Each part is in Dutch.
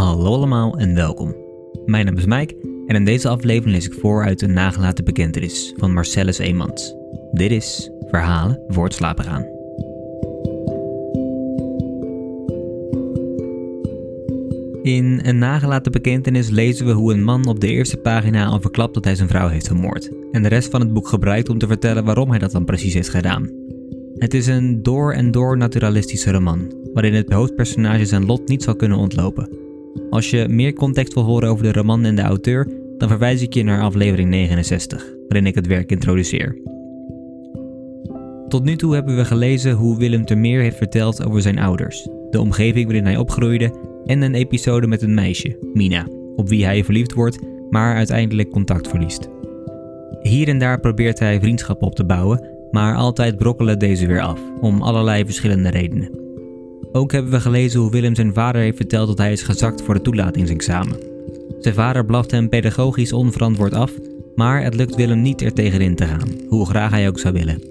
Hallo allemaal en welkom. Mijn naam is Mike en in deze aflevering lees ik voor uit een nagelaten bekentenis van Marcellus Eemans. Dit is Verhalen voor het slapen gaan. In een nagelaten bekentenis lezen we hoe een man op de eerste pagina al verklapt dat hij zijn vrouw heeft vermoord. En de rest van het boek gebruikt om te vertellen waarom hij dat dan precies heeft gedaan. Het is een door en door naturalistische roman, waarin het hoofdpersonage zijn lot niet zal kunnen ontlopen. Als je meer context wil horen over de roman en de auteur, dan verwijs ik je naar aflevering 69, waarin ik het werk introduceer. Tot nu toe hebben we gelezen hoe Willem Termeer heeft verteld over zijn ouders, de omgeving waarin hij opgroeide en een episode met een meisje, Mina, op wie hij verliefd wordt, maar uiteindelijk contact verliest. Hier en daar probeert hij vriendschap op te bouwen, maar altijd brokkelen deze weer af, om allerlei verschillende redenen. Ook hebben we gelezen hoe Willem zijn vader heeft verteld dat hij is gezakt voor het toelatingsexamen. Zijn vader blaft hem pedagogisch onverantwoord af, maar het lukt Willem niet er tegenin te gaan, hoe graag hij ook zou willen.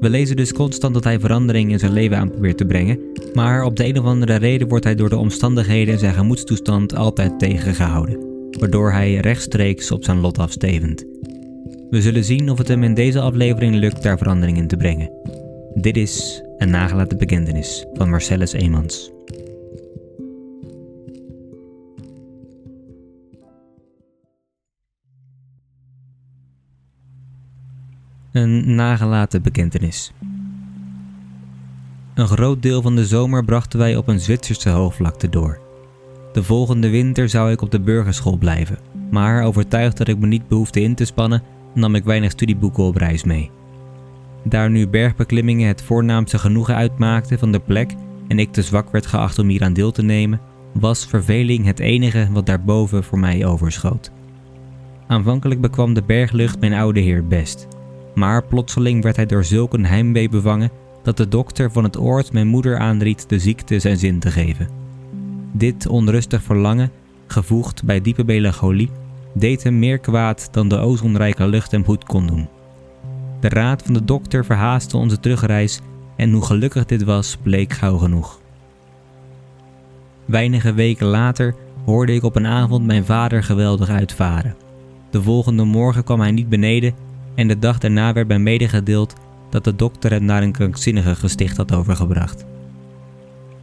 We lezen dus constant dat hij verandering in zijn leven aan probeert te brengen, maar op de een of andere reden wordt hij door de omstandigheden en zijn gemoedstoestand altijd tegengehouden, waardoor hij rechtstreeks op zijn lot afstevend. We zullen zien of het hem in deze aflevering lukt daar verandering in te brengen. Dit is een nagelaten bekentenis van Marcellus Eemans. Een nagelaten bekentenis. Een groot deel van de zomer brachten wij op een Zwitserse hoogvlakte door. De volgende winter zou ik op de burgerschool blijven, maar overtuigd dat ik me niet behoefde in te spannen, nam ik weinig studieboeken op reis mee. Daar nu bergbeklimmingen het voornaamste genoegen uitmaakten van de plek en ik te zwak werd geacht om hier aan deel te nemen, was verveling het enige wat daarboven voor mij overschoot. Aanvankelijk bekwam de berglucht mijn oude heer best, maar plotseling werd hij door zulk een heimwee bevangen dat de dokter van het oord mijn moeder aanried de ziekte zijn zin te geven. Dit onrustig verlangen, gevoegd bij diepe melancholie, deed hem meer kwaad dan de ozonrijke lucht hem goed kon doen. De raad van de dokter verhaastte onze terugreis en hoe gelukkig dit was bleek gauw genoeg. Weinige weken later hoorde ik op een avond mijn vader geweldig uitvaren. De volgende morgen kwam hij niet beneden en de dag daarna werd mij medegedeeld dat de dokter hem naar een krankzinnige gesticht had overgebracht.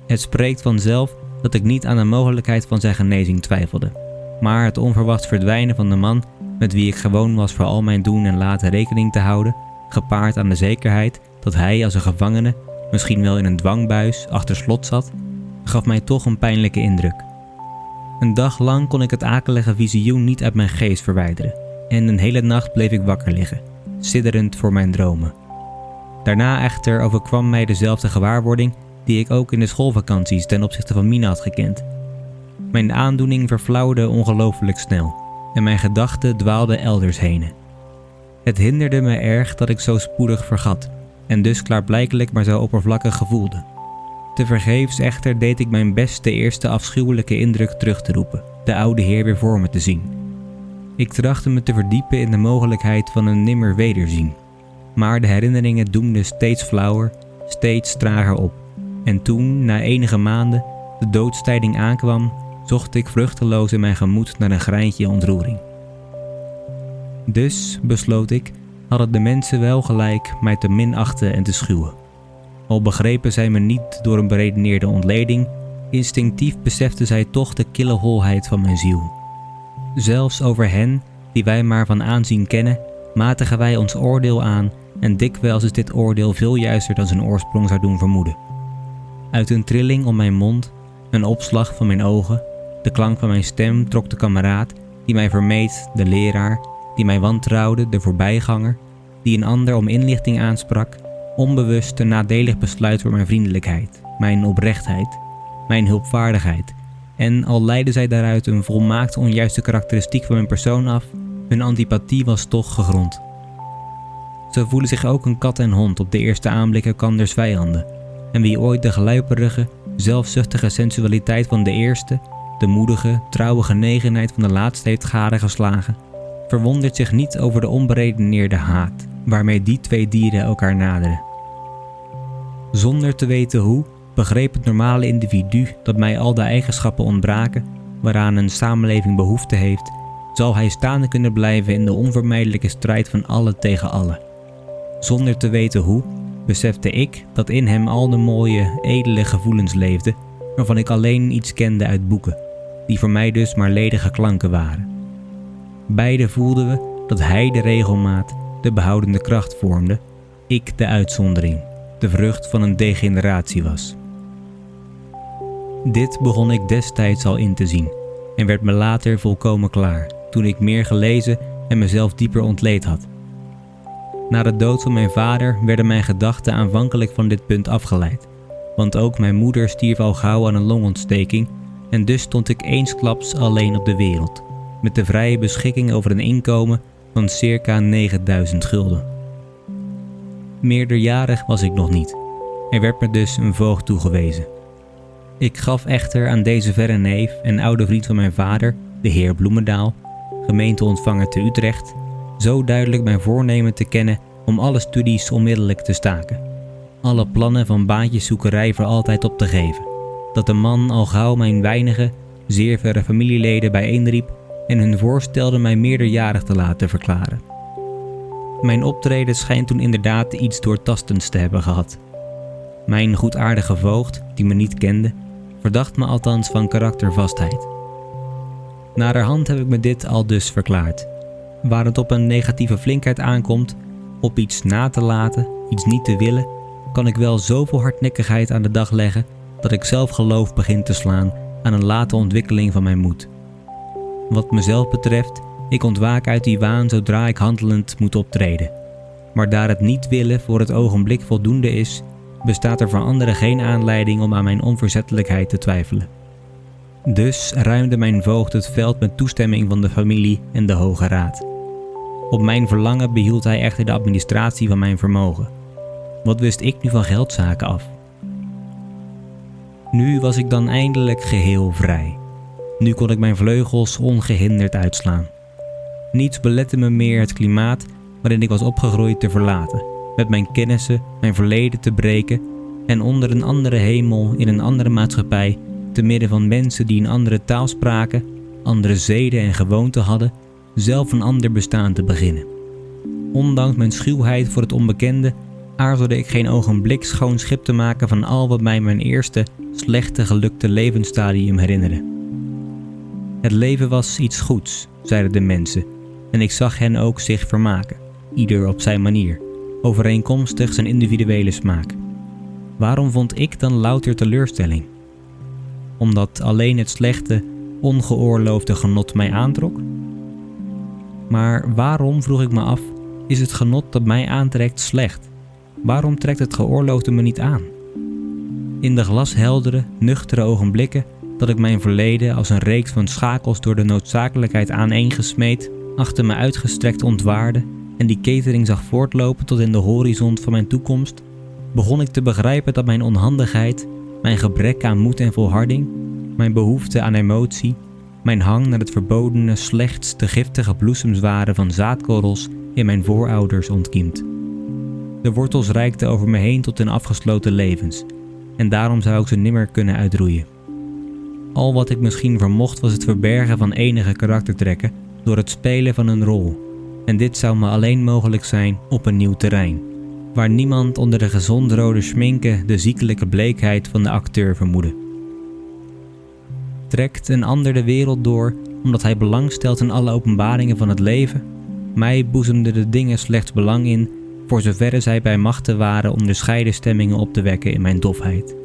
Het spreekt vanzelf dat ik niet aan de mogelijkheid van zijn genezing twijfelde, maar het onverwacht verdwijnen van de man met wie ik gewoon was voor al mijn doen en laten rekening te houden, gepaard aan de zekerheid dat hij als een gevangene, misschien wel in een dwangbuis, achter slot zat, gaf mij toch een pijnlijke indruk. Een dag lang kon ik het akelige visioen niet uit mijn geest verwijderen en een hele nacht bleef ik wakker liggen, sidderend voor mijn dromen. Daarna echter overkwam mij dezelfde gewaarwording die ik ook in de schoolvakanties ten opzichte van Mina had gekend. Mijn aandoening verflauwde ongelooflijk snel en mijn gedachten dwaalden elders heen. Het hinderde me erg dat ik zo spoedig vergat en dus klaarblijkelijk maar zo oppervlakkig gevoelde. Tevergeefs echter deed ik mijn best de eerste afschuwelijke indruk terug te roepen, de oude heer weer voor me te zien. Ik trachtte me te verdiepen in de mogelijkheid van een nimmer wederzien, maar de herinneringen doemden steeds flauwer, steeds trager op. En toen, na enige maanden, de doodstijding aankwam, zocht ik vruchteloos in mijn gemoed naar een greintje ontroering. Dus, besloot ik, hadden de mensen wel gelijk mij te minachten en te schuwen. Al begrepen zij me niet door een beredeneerde ontleding, instinctief beseften zij toch de kille holheid van mijn ziel. Zelfs over hen, die wij maar van aanzien kennen, matigen wij ons oordeel aan en dikwijls is dit oordeel veel juister dan zijn oorsprong zou doen vermoeden. Uit een trilling om mijn mond, een opslag van mijn ogen, de klank van mijn stem trok de kameraad die mij vermeed, de leraar, die mij wantrouwde, de voorbijganger, die een ander om inlichting aansprak, onbewust een nadelig besluit voor mijn vriendelijkheid, mijn oprechtheid, mijn hulpvaardigheid. En al leidden zij daaruit een volmaakt onjuiste karakteristiek van mijn persoon af, hun antipathie was toch gegrond. Zo voelen zich ook een kat en hond op de eerste aanblik elkanders vijanden. En wie ooit de geluiperige, zelfzuchtige sensualiteit van de eerste, de moedige, trouwe genegenheid van de laatste heeft gadegeslagen, verwondert zich niet over de onberedeneerde haat waarmee die twee dieren elkaar naderen. Zonder te weten hoe, begreep het normale individu dat mij al de eigenschappen ontbraken waaraan een samenleving behoefte heeft, zal hij staande kunnen blijven in de onvermijdelijke strijd van alle tegen alle. Zonder te weten hoe, besefte ik dat in hem al de mooie, edele gevoelens leefden, waarvan ik alleen iets kende uit boeken, die voor mij dus maar ledige klanken waren. Beide voelden we dat hij de regelmaat, de behoudende kracht vormde, ik de uitzondering, de vrucht van een degeneratie was. Dit begon ik destijds al in te zien en werd me later volkomen klaar toen ik meer gelezen en mezelf dieper ontleed had. Na de dood van mijn vader werden mijn gedachten aanvankelijk van dit punt afgeleid, want ook mijn moeder stierf al gauw aan een longontsteking en dus stond ik eensklaps alleen op de wereld, met de vrije beschikking over een inkomen van circa 9000 gulden. Meerderjarig was ik nog niet. Er werd me dus een voogd toegewezen. Ik gaf echter aan deze verre neef en oude vriend van mijn vader, de heer Bloemendaal, gemeenteontvanger te Utrecht, zo duidelijk mijn voornemen te kennen om alle studies onmiddellijk te staken. Alle plannen van baantjeszoekerij voor altijd op te geven. Dat de man al gauw mijn weinige, zeer verre familieleden bijeenriep en hun voorstelde mij meerderjarig te laten verklaren. Mijn optreden schijnt toen inderdaad iets doortastends te hebben gehad. Mijn goedaardige voogd, die me niet kende, verdacht me althans van karaktervastheid. Naderhand heb ik me dit al dus verklaard. Waar het op een negatieve flinkheid aankomt, op iets na te laten, iets niet te willen, kan ik wel zoveel hardnekkigheid aan de dag leggen dat ik zelf geloof begin te slaan aan een late ontwikkeling van mijn moed. Wat mezelf betreft, ik ontwaak uit die waan zodra ik handelend moet optreden. Maar daar het niet willen voor het ogenblik voldoende is, bestaat er voor anderen geen aanleiding om aan mijn onverzettelijkheid te twijfelen. Dus ruimde mijn voogd het veld met toestemming van de familie en de Hoge Raad. Op mijn verlangen behield hij echter de administratie van mijn vermogen. Wat wist ik nu van geldzaken af? Nu was ik dan eindelijk geheel vrij. Nu kon ik mijn vleugels ongehinderd uitslaan. Niets belette me meer het klimaat waarin ik was opgegroeid te verlaten, met mijn kennissen, mijn verleden te breken en onder een andere hemel in een andere maatschappij, te midden van mensen die een andere taal spraken, andere zeden en gewoonten hadden, zelf een ander bestaan te beginnen. Ondanks mijn schuwheid voor het onbekende aarzelde ik geen ogenblik schoon schip te maken van al wat mij mijn eerste, slechte gelukte levensstadium herinnerde. Het leven was iets goeds, zeiden de mensen, en ik zag hen ook zich vermaken, ieder op zijn manier, overeenkomstig zijn individuele smaak. Waarom vond ik dan louter teleurstelling? Omdat alleen het slechte, ongeoorloofde genot mij aantrok? Maar waarom, vroeg ik me af, is het genot dat mij aantrekt slecht? Waarom trekt het geoorloofde me niet aan? In de glasheldere, nuchtere ogenblikken dat ik mijn verleden als een reeks van schakels door de noodzakelijkheid aaneengesmeed, achter me uitgestrekt ontwaarde en die ketering zag voortlopen tot in de horizon van mijn toekomst, begon ik te begrijpen dat mijn onhandigheid, mijn gebrek aan moed en volharding, mijn behoefte aan emotie, mijn hang naar het verbodene slechts de giftige bloesems waren van zaadkorrels in mijn voorouders ontkiemd. De wortels reikten over me heen tot in afgesloten levens, en daarom zou ik ze nimmer kunnen uitroeien. Al wat ik misschien vermocht was het verbergen van enige karaktertrekken door het spelen van een rol. En dit zou me alleen mogelijk zijn op een nieuw terrein, waar niemand onder de gezond rode schminken de ziekelijke bleekheid van de acteur vermoedde. Trekt een ander de wereld door omdat hij belang stelt in alle openbaringen van het leven? Mij boezemden de dingen slechts belang in, voor zoverre zij bij machten waren onderscheiden stemmingen op te wekken in mijn dofheid.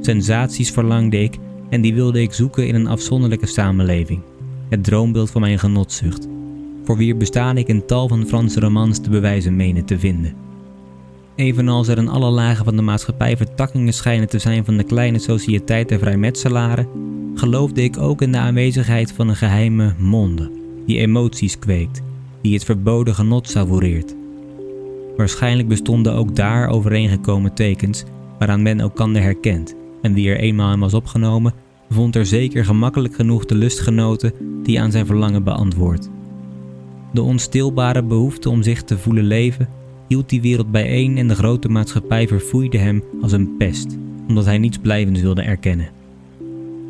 Sensaties verlangde ik en die wilde ik zoeken in een afzonderlijke samenleving, het droombeeld van mijn genotzucht, voor wie bestaan ik in tal van Franse romans te bewijzen menen te vinden. Evenals er in alle lagen van de maatschappij vertakkingen schijnen te zijn van de kleine sociëteit der vrijmetselaren, geloofde ik ook in de aanwezigheid van een geheime monde, die emoties kweekt, die het verboden genot savoureert. Waarschijnlijk bestonden ook daar overeengekomen tekens waaraan men elkander herkent, en wie er eenmaal in was opgenomen, vond er zeker gemakkelijk genoeg de lustgenoten die aan zijn verlangen beantwoordt. De onstilbare behoefte om zich te voelen leven hield die wereld bijeen en de grote maatschappij verfoeide hem als een pest, omdat hij niets blijvends wilde erkennen.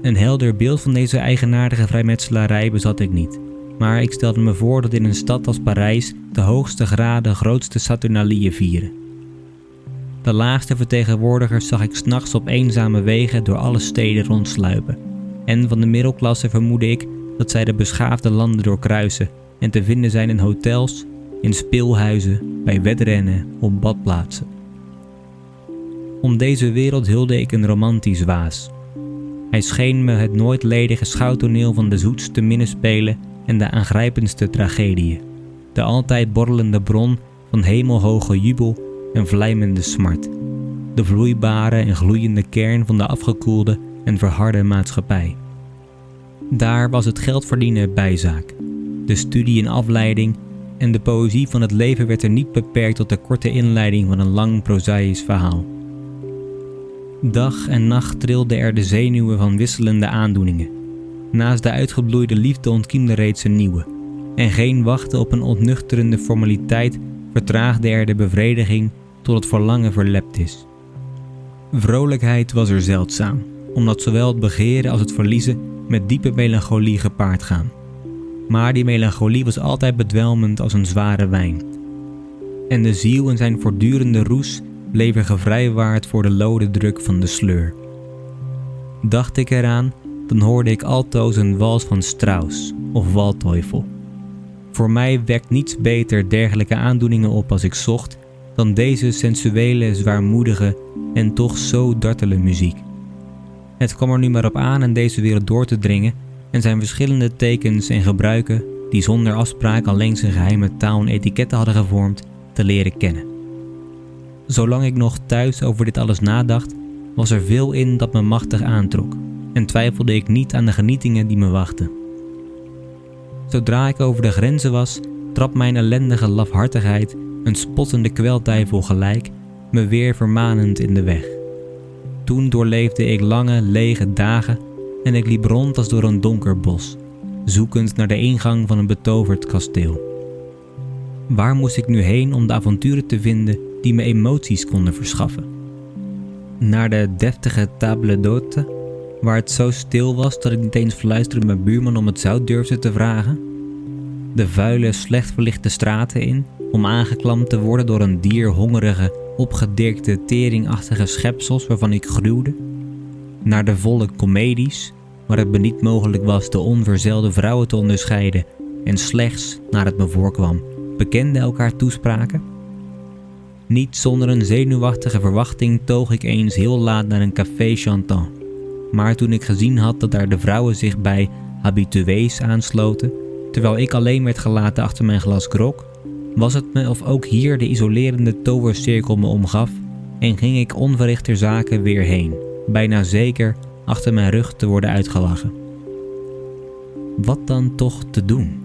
Een helder beeld van deze eigenaardige vrijmetselarij bezat ik niet, maar ik stelde me voor dat in een stad als Parijs de hoogste graden grootste Saturnalieën vieren. De laagste vertegenwoordigers zag ik s'nachts op eenzame wegen door alle steden rondsluipen. En van de middelklasse vermoedde ik dat zij de beschaafde landen doorkruisen en te vinden zijn in hotels, in speelhuizen, bij wedrennen, op badplaatsen. Om deze wereld hulde ik een romantisch waas. Hij scheen me het nooit ledige schouwtoneel van de zoetste minnespelen en de aangrijpendste tragedieën, de altijd borrelende bron van hemelhoge jubel en vlijmende smart, de vloeibare en gloeiende kern van de afgekoelde en verharde maatschappij. Daar was het geld verdienen bijzaak, de studie en afleiding en de poëzie van het leven werd er niet beperkt tot de korte inleiding van een lang prozaïsch verhaal. Dag en nacht trilden er de zenuwen van wisselende aandoeningen. Naast de uitgebloeide liefde ontkiemde reeds een nieuwe. En geen wachten op een ontnuchterende formaliteit vertraagde er de bevrediging tot het verlangen verlept is. Vrolijkheid was er zeldzaam, omdat zowel het begeren als het verliezen met diepe melancholie gepaard gaan. Maar die melancholie was altijd bedwelmend als een zware wijn. En de ziel in zijn voortdurende roes bleef er gevrijwaard voor de lode druk van de sleur. Dacht ik eraan, dan hoorde ik altoos een wals van Strauss of Waldteufel. Voor mij wekt niets beter dergelijke aandoeningen op als ik zocht dan deze sensuele, zwaarmoedige en toch zo dartele muziek. Het kwam er nu maar op aan in deze wereld door te dringen en zijn verschillende tekens en gebruiken, die zonder afspraak alleen zijn geheime taal en etiketten hadden gevormd, te leren kennen. Zolang ik nog thuis over dit alles nadacht, was er veel in dat me machtig aantrok en twijfelde ik niet aan de genietingen die me wachten. Zodra ik over de grenzen was, trap mijn ellendige lafhartigheid, een spottende kwelduivel gelijk, me weer vermanend in de weg. Toen doorleefde ik lange, lege dagen en ik liep rond als door een donker bos, zoekend naar de ingang van een betoverd kasteel. Waar moest ik nu heen om de avonturen te vinden die me emoties konden verschaffen? Naar de deftige table d'hôte, waar het zo stil was dat ik niet eens fluisterend mijn buurman om het zout durfde te vragen? De vuile, slecht verlichte straten in, om aangeklampt te worden door een dier hongerige, opgedirkte, teringachtige schepsels waarvan ik gruwde? naar de volle comedies, waar het me niet mogelijk was de onverzelde vrouwen te onderscheiden en slechts, naar het me voorkwam, bekenden elkaar toespraken? Niet zonder een zenuwachtige verwachting toog ik eens heel laat naar een café chantant. Maar toen ik gezien had dat daar de vrouwen zich bij habitués aansloten, terwijl ik alleen werd gelaten achter mijn glas grog, was het me of ook hier de isolerende tovercirkel me omgaf en ging ik onverrichter zaken weer heen bijna zeker achter mijn rug te worden uitgelachen. Wat dan toch te doen?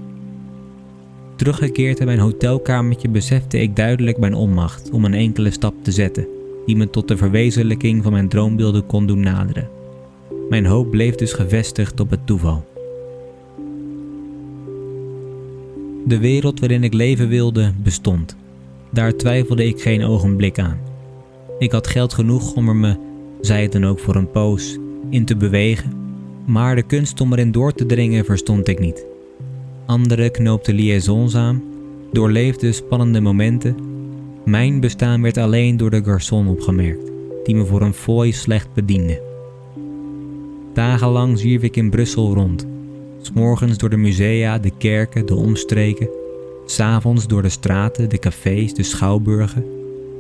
Teruggekeerd in mijn hotelkamertje besefte ik duidelijk mijn onmacht om een enkele stap te zetten die me tot de verwezenlijking van mijn droombeelden kon doen naderen. Mijn hoop bleef dus gevestigd op het toeval. De wereld waarin ik leven wilde bestond. Daar twijfelde ik geen ogenblik aan. Ik had geld genoeg om er me zij het dan ook voor een poos, in te bewegen, maar de kunst om erin door te dringen verstond ik niet. Anderen knoopten liaisons aan, doorleefden spannende momenten. Mijn bestaan werd alleen door de garçon opgemerkt, die me voor een fooi slecht bediende. Dagenlang zwierf ik in Brussel rond, s'morgens door de musea, de kerken, de omstreken, s'avonds door de straten, de cafés, de schouwburgen.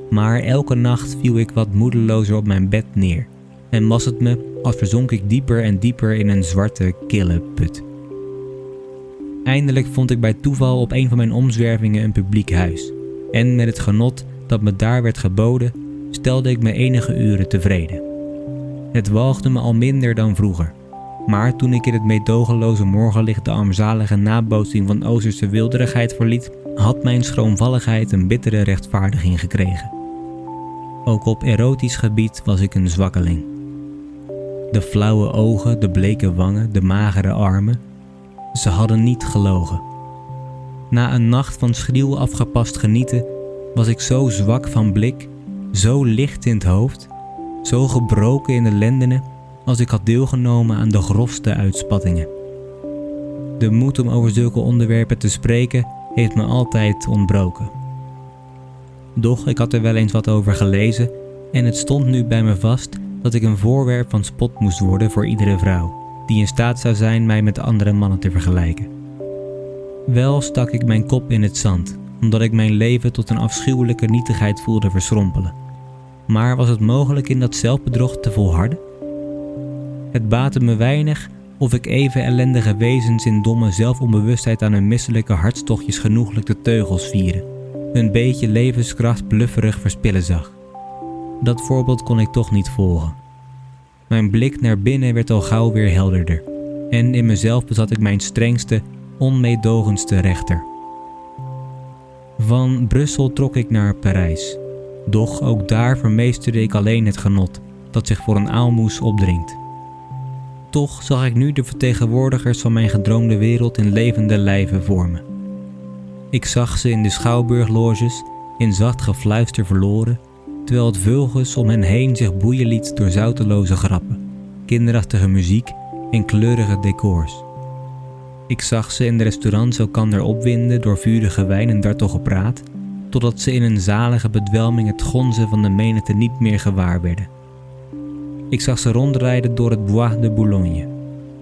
Maar elke nacht viel ik wat moedelozer op mijn bed neer. En was het me als verzonk ik dieper en dieper in een zwarte, kille put. Eindelijk vond ik bij toeval op een van mijn omzwervingen een publiek huis. En met het genot dat me daar werd geboden, stelde ik me enige uren tevreden. Het walgde me al minder dan vroeger. Maar toen ik in het meedogenloze morgenlicht de armzalige nabootsing van Oosterse wilderigheid verliet, had mijn schroomvalligheid een bittere rechtvaardiging gekregen. Ook op erotisch gebied was ik een zwakkeling. De flauwe ogen, de bleke wangen, de magere armen, ze hadden niet gelogen. Na een nacht van schriel afgepast genieten was ik zo zwak van blik, zo licht in het hoofd, zo gebroken in de lendenen als ik had deelgenomen aan de grofste uitspattingen. De moed om over zulke onderwerpen te spreken heeft me altijd ontbroken. Doch ik had er wel eens wat over gelezen en het stond nu bij me vast dat ik een voorwerp van spot moest worden voor iedere vrouw die in staat zou zijn mij met andere mannen te vergelijken. Wel stak ik mijn kop in het zand, omdat ik mijn leven tot een afschuwelijke nietigheid voelde verschrompelen. Maar was het mogelijk in dat zelfbedrog te volharden? Het baatte me weinig of ik even ellendige wezens in domme zelfonbewustheid aan hun misselijke hartstochtjes genoeglijk de teugels vieren, een beetje levenskracht blufferig verspillen zag. Dat voorbeeld kon ik toch niet volgen. Mijn blik naar binnen werd al gauw weer helderder, en in mezelf bezat ik mijn strengste, onmeedogendste rechter. Van Brussel trok ik naar Parijs, doch ook daar vermeesterde ik alleen het genot dat zich voor een aalmoes opdringt. Toch zag ik nu de vertegenwoordigers van mijn gedroomde wereld in levende lijven vormen. Ik zag ze in de schouwburgloges in zacht gefluister verloren terwijl het vulgus om hen heen zich boeien liet door zouteloze grappen, kinderachtige muziek en kleurige decors. Ik zag ze in de restaurants elkander opwinden door vurige wijn en dartelgepraat, totdat ze in een zalige bedwelming het gonzen van de menigte niet meer gewaar werden. Ik zag ze rondrijden door het Bois de Boulogne,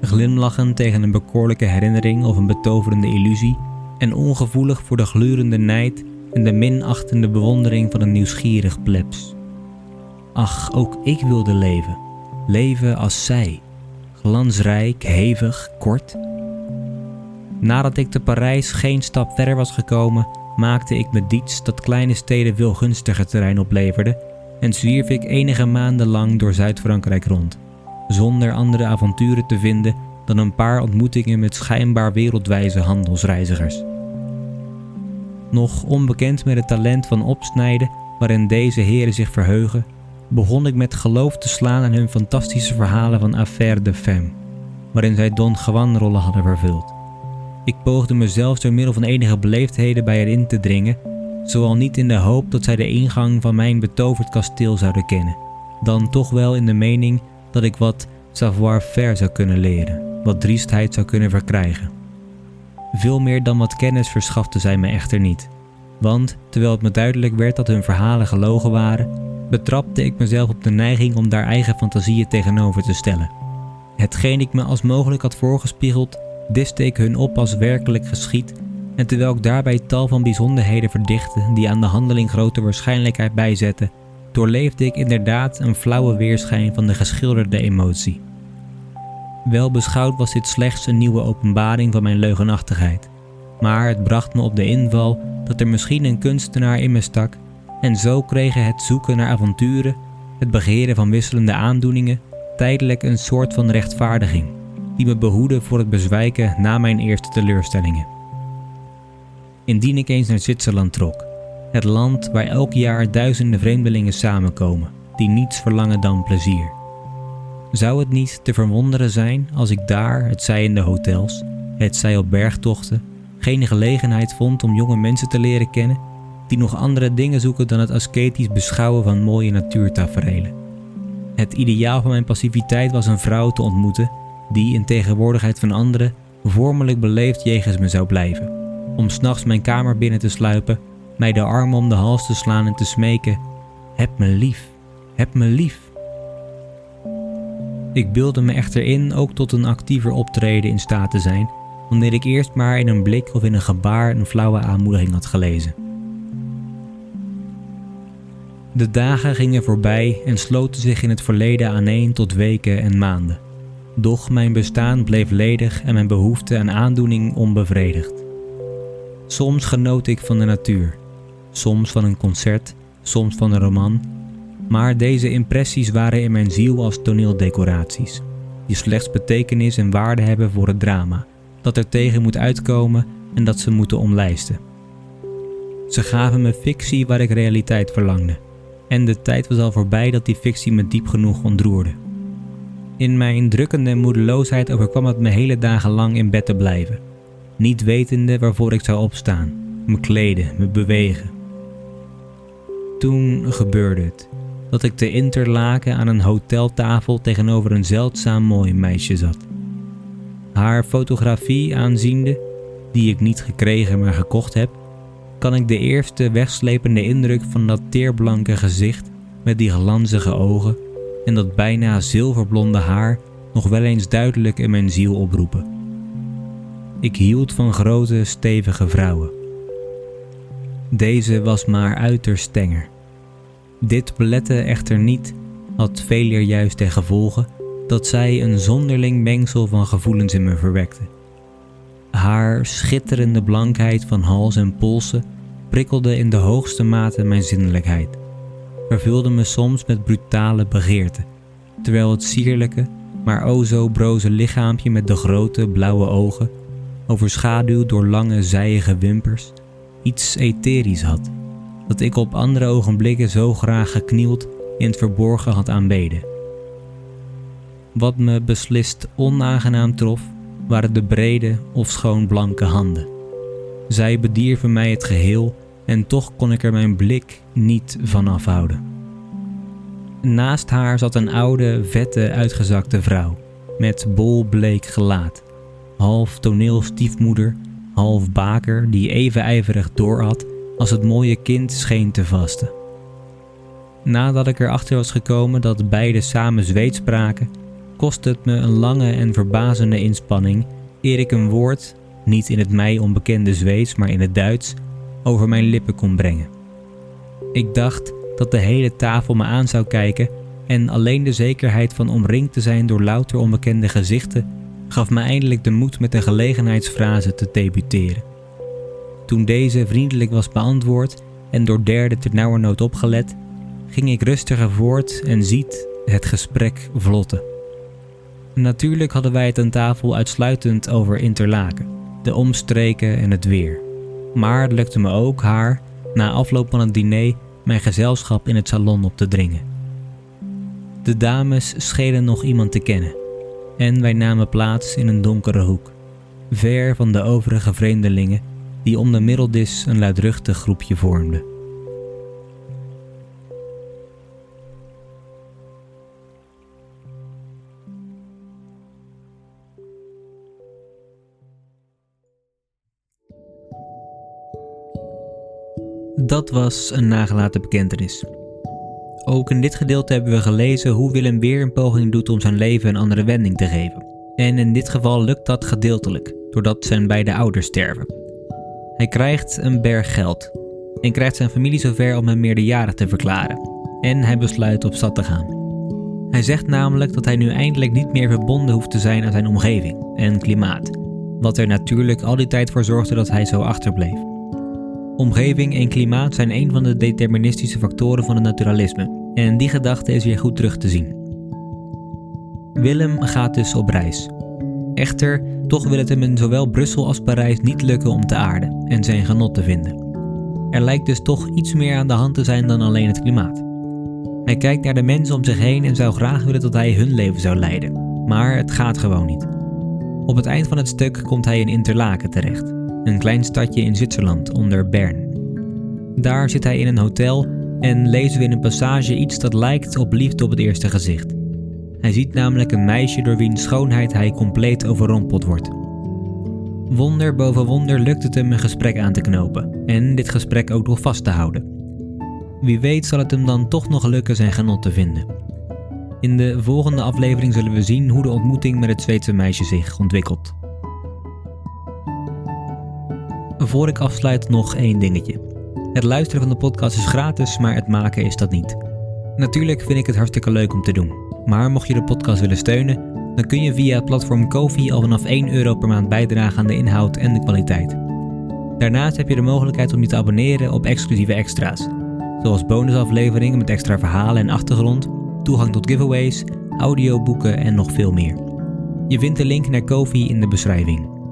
glimlachend tegen een bekoorlijke herinnering of een betoverende illusie en ongevoelig voor de glurende nijd en de minachtende bewondering van een nieuwsgierig plebs. Ach, ook ik wilde leven. Leven als zij. Glansrijk, hevig, kort. Nadat ik te Parijs geen stap verder was gekomen, maakte ik me diets dat kleine steden veel gunstiger terrein opleverde en zwierf ik enige maanden lang door Zuid-Frankrijk rond, zonder andere avonturen te vinden dan een paar ontmoetingen met schijnbaar wereldwijze handelsreizigers nog onbekend met het talent van opsnijden waarin deze heren zich verheugen, begon ik met geloof te slaan aan hun fantastische verhalen van Affaire de Femme, waarin zij Don Juan rollen hadden vervuld. Ik poogde mezelf door middel van enige beleefdheden bij hen in te dringen, zowel niet in de hoop dat zij de ingang van mijn betoverd kasteel zouden kennen, dan toch wel in de mening dat ik wat savoir-faire zou kunnen leren, wat driestheid zou kunnen verkrijgen. Veel meer dan wat kennis verschafte zij me echter niet. Want terwijl het me duidelijk werd dat hun verhalen gelogen waren, betrapte ik mezelf op de neiging om daar eigen fantasieën tegenover te stellen. Hetgeen ik me als mogelijk had voorgespiegeld, diste ik hun op als werkelijk geschied, en terwijl ik daarbij tal van bijzonderheden verdichtte die aan de handeling grote waarschijnlijkheid bijzetten, doorleefde ik inderdaad een flauwe weerschijn van de geschilderde emotie. Wel beschouwd was dit slechts een nieuwe openbaring van mijn leugenachtigheid, maar het bracht me op de inval dat er misschien een kunstenaar in me stak. En zo kregen het zoeken naar avonturen, het begeren van wisselende aandoeningen, tijdelijk een soort van rechtvaardiging die me behoedde voor het bezwijken na mijn eerste teleurstellingen. Indien ik eens naar Zwitserland trok, het land waar elk jaar duizenden vreemdelingen samenkomen, die niets verlangen dan plezier zou het niet te verwonderen zijn als ik daar, het zij in de hotels, het zij op bergtochten, geen gelegenheid vond om jonge mensen te leren kennen die nog andere dingen zoeken dan het ascetisch beschouwen van mooie natuurtaferelen. Het ideaal van mijn passiviteit was een vrouw te ontmoeten die in tegenwoordigheid van anderen vormelijk beleefd jegens me zou blijven, om s'nachts mijn kamer binnen te sluipen, mij de armen om de hals te slaan en te smeken: Heb me lief, heb me lief. Ik beelde me echter in ook tot een actiever optreden in staat te zijn, wanneer ik eerst maar in een blik of in een gebaar een flauwe aanmoediging had gelezen. De dagen gingen voorbij en sloten zich in het verleden aaneen tot weken en maanden. Doch mijn bestaan bleef ledig en mijn behoefte aan aandoening onbevredigd. Soms genoot ik van de natuur, soms van een concert soms van een roman, maar deze impressies waren in mijn ziel als toneeldecoraties, die slechts betekenis en waarde hebben voor het drama, dat er tegen moet uitkomen en dat ze moeten omlijsten. Ze gaven me fictie waar ik realiteit verlangde, en de tijd was al voorbij dat die fictie me diep genoeg ontroerde. In mijn drukkende moedeloosheid overkwam het me hele dagen lang in bed te blijven, niet wetende waarvoor ik zou opstaan, me kleden, me bewegen. Toen gebeurde het dat ik te Interlaken aan een hoteltafel tegenover een zeldzaam mooi meisje zat. Haar fotografie aanziende, die ik niet gekregen maar gekocht heb, kan ik de eerste wegslepende indruk van dat teerblanke gezicht met die glanzige ogen en dat bijna zilverblonde haar nog wel eens duidelijk in mijn ziel oproepen. Ik hield van grote, stevige vrouwen. Deze was maar uiterst stenger. Dit belette echter niet, had veeleer juist ten gevolge, dat zij een zonderling mengsel van gevoelens in me verwekte. Haar schitterende blankheid van hals en polsen prikkelde in de hoogste mate mijn zinnelijkheid, vervulde me soms met brutale begeerte, terwijl het sierlijke, maar o zo broze lichaampje met de grote blauwe ogen, overschaduwd door lange zijige wimpers, iets etherisch had, dat ik op andere ogenblikken zo graag geknield in het verborgen had aanbeden. Wat me beslist onaangenaam trof, waren de brede of schoon blanke handen. Zij bedierven mij het geheel en toch kon ik er mijn blik niet van afhouden. Naast haar zat een oude, vette, uitgezakte vrouw met bolbleek gelaat, half toneelstiefmoeder, half baker die even ijverig doorhad als het mooie kind scheen te vasten. Nadat ik erachter was gekomen dat beide samen Zweeds spraken, kostte het me een lange en verbazende inspanning eer ik een woord, niet in het mij onbekende Zweeds, maar in het Duits, over mijn lippen kon brengen. Ik dacht dat de hele tafel me aan zou kijken en alleen de zekerheid van omringd te zijn door louter onbekende gezichten gaf me eindelijk de moed met een gelegenheidsfrase te debuteren. Toen deze vriendelijk was beantwoord en door derden ternauwernood opgelet, ging ik rustiger voort en ziet het gesprek vlotten. Natuurlijk hadden wij het aan tafel uitsluitend over Interlaken, de omstreken en het weer. Maar het lukte me ook haar, na afloop van het diner, mijn gezelschap in het salon op te dringen. De dames schenen nog iemand te kennen, en wij namen plaats in een donkere hoek, ver van de overige vreemdelingen die om de middeldis een luidruchtig groepje vormden. Dat was een nagelaten bekentenis. Ook in dit gedeelte hebben we gelezen hoe Willem weer een poging doet om zijn leven een andere wending te geven. En in dit geval lukt dat gedeeltelijk, doordat zijn beide ouders sterven. Hij krijgt een berg geld en krijgt zijn familie zover om hem meerderjarig te verklaren. En hij besluit op stad te gaan. Hij zegt namelijk dat hij nu eindelijk niet meer verbonden hoeft te zijn aan zijn omgeving en klimaat, wat er natuurlijk al die tijd voor zorgde dat hij zo achterbleef. Omgeving en klimaat zijn een van de deterministische factoren van het naturalisme, en die gedachte is weer goed terug te zien. Willem gaat dus op reis. Echter, toch wil het hem in zowel Brussel als Parijs niet lukken om te aarden en zijn genot te vinden. Er lijkt dus toch iets meer aan de hand te zijn dan alleen het klimaat. Hij kijkt naar de mensen om zich heen en zou graag willen dat hij hun leven zou leiden, maar het gaat gewoon niet. Op het eind van het stuk komt hij in Interlaken terecht, een klein stadje in Zwitserland onder Bern. Daar zit hij in een hotel en lezen we in een passage iets dat lijkt op liefde op het eerste gezicht. Hij ziet namelijk een meisje door wiens schoonheid hij compleet overrompeld wordt. Wonder boven wonder lukt het hem een gesprek aan te knopen en dit gesprek ook nog vast te houden. Wie weet zal het hem dan toch nog lukken zijn genot te vinden. In de volgende aflevering zullen we zien hoe de ontmoeting met het Zweedse meisje zich ontwikkelt. Voor ik afsluit nog één dingetje. Het luisteren van de podcast is gratis, maar het maken is dat niet. Natuurlijk vind ik het hartstikke leuk om te doen. Maar mocht je de podcast willen steunen, dan kun je via het platform Kofi al vanaf 1 euro per maand bijdragen aan de inhoud en de kwaliteit. Daarnaast heb je de mogelijkheid om je te abonneren op exclusieve extra's, zoals bonusafleveringen met extra verhalen en achtergrond, toegang tot giveaways, audioboeken en nog veel meer. Je vindt de link naar Kofi in de beschrijving.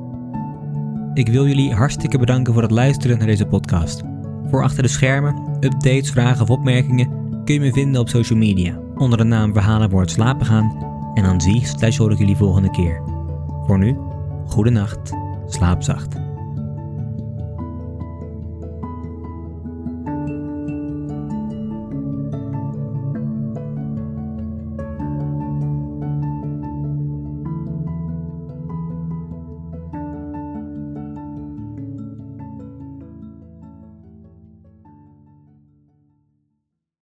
Ik wil jullie hartstikke bedanken voor het luisteren naar deze podcast. Voor achter de schermen, updates, vragen of opmerkingen kun je me vinden op social media onder de naam Verhalen voor het slapen gaan en dan zie slash hoor ik jullie volgende keer. Voor nu, goede nacht, slaap zacht.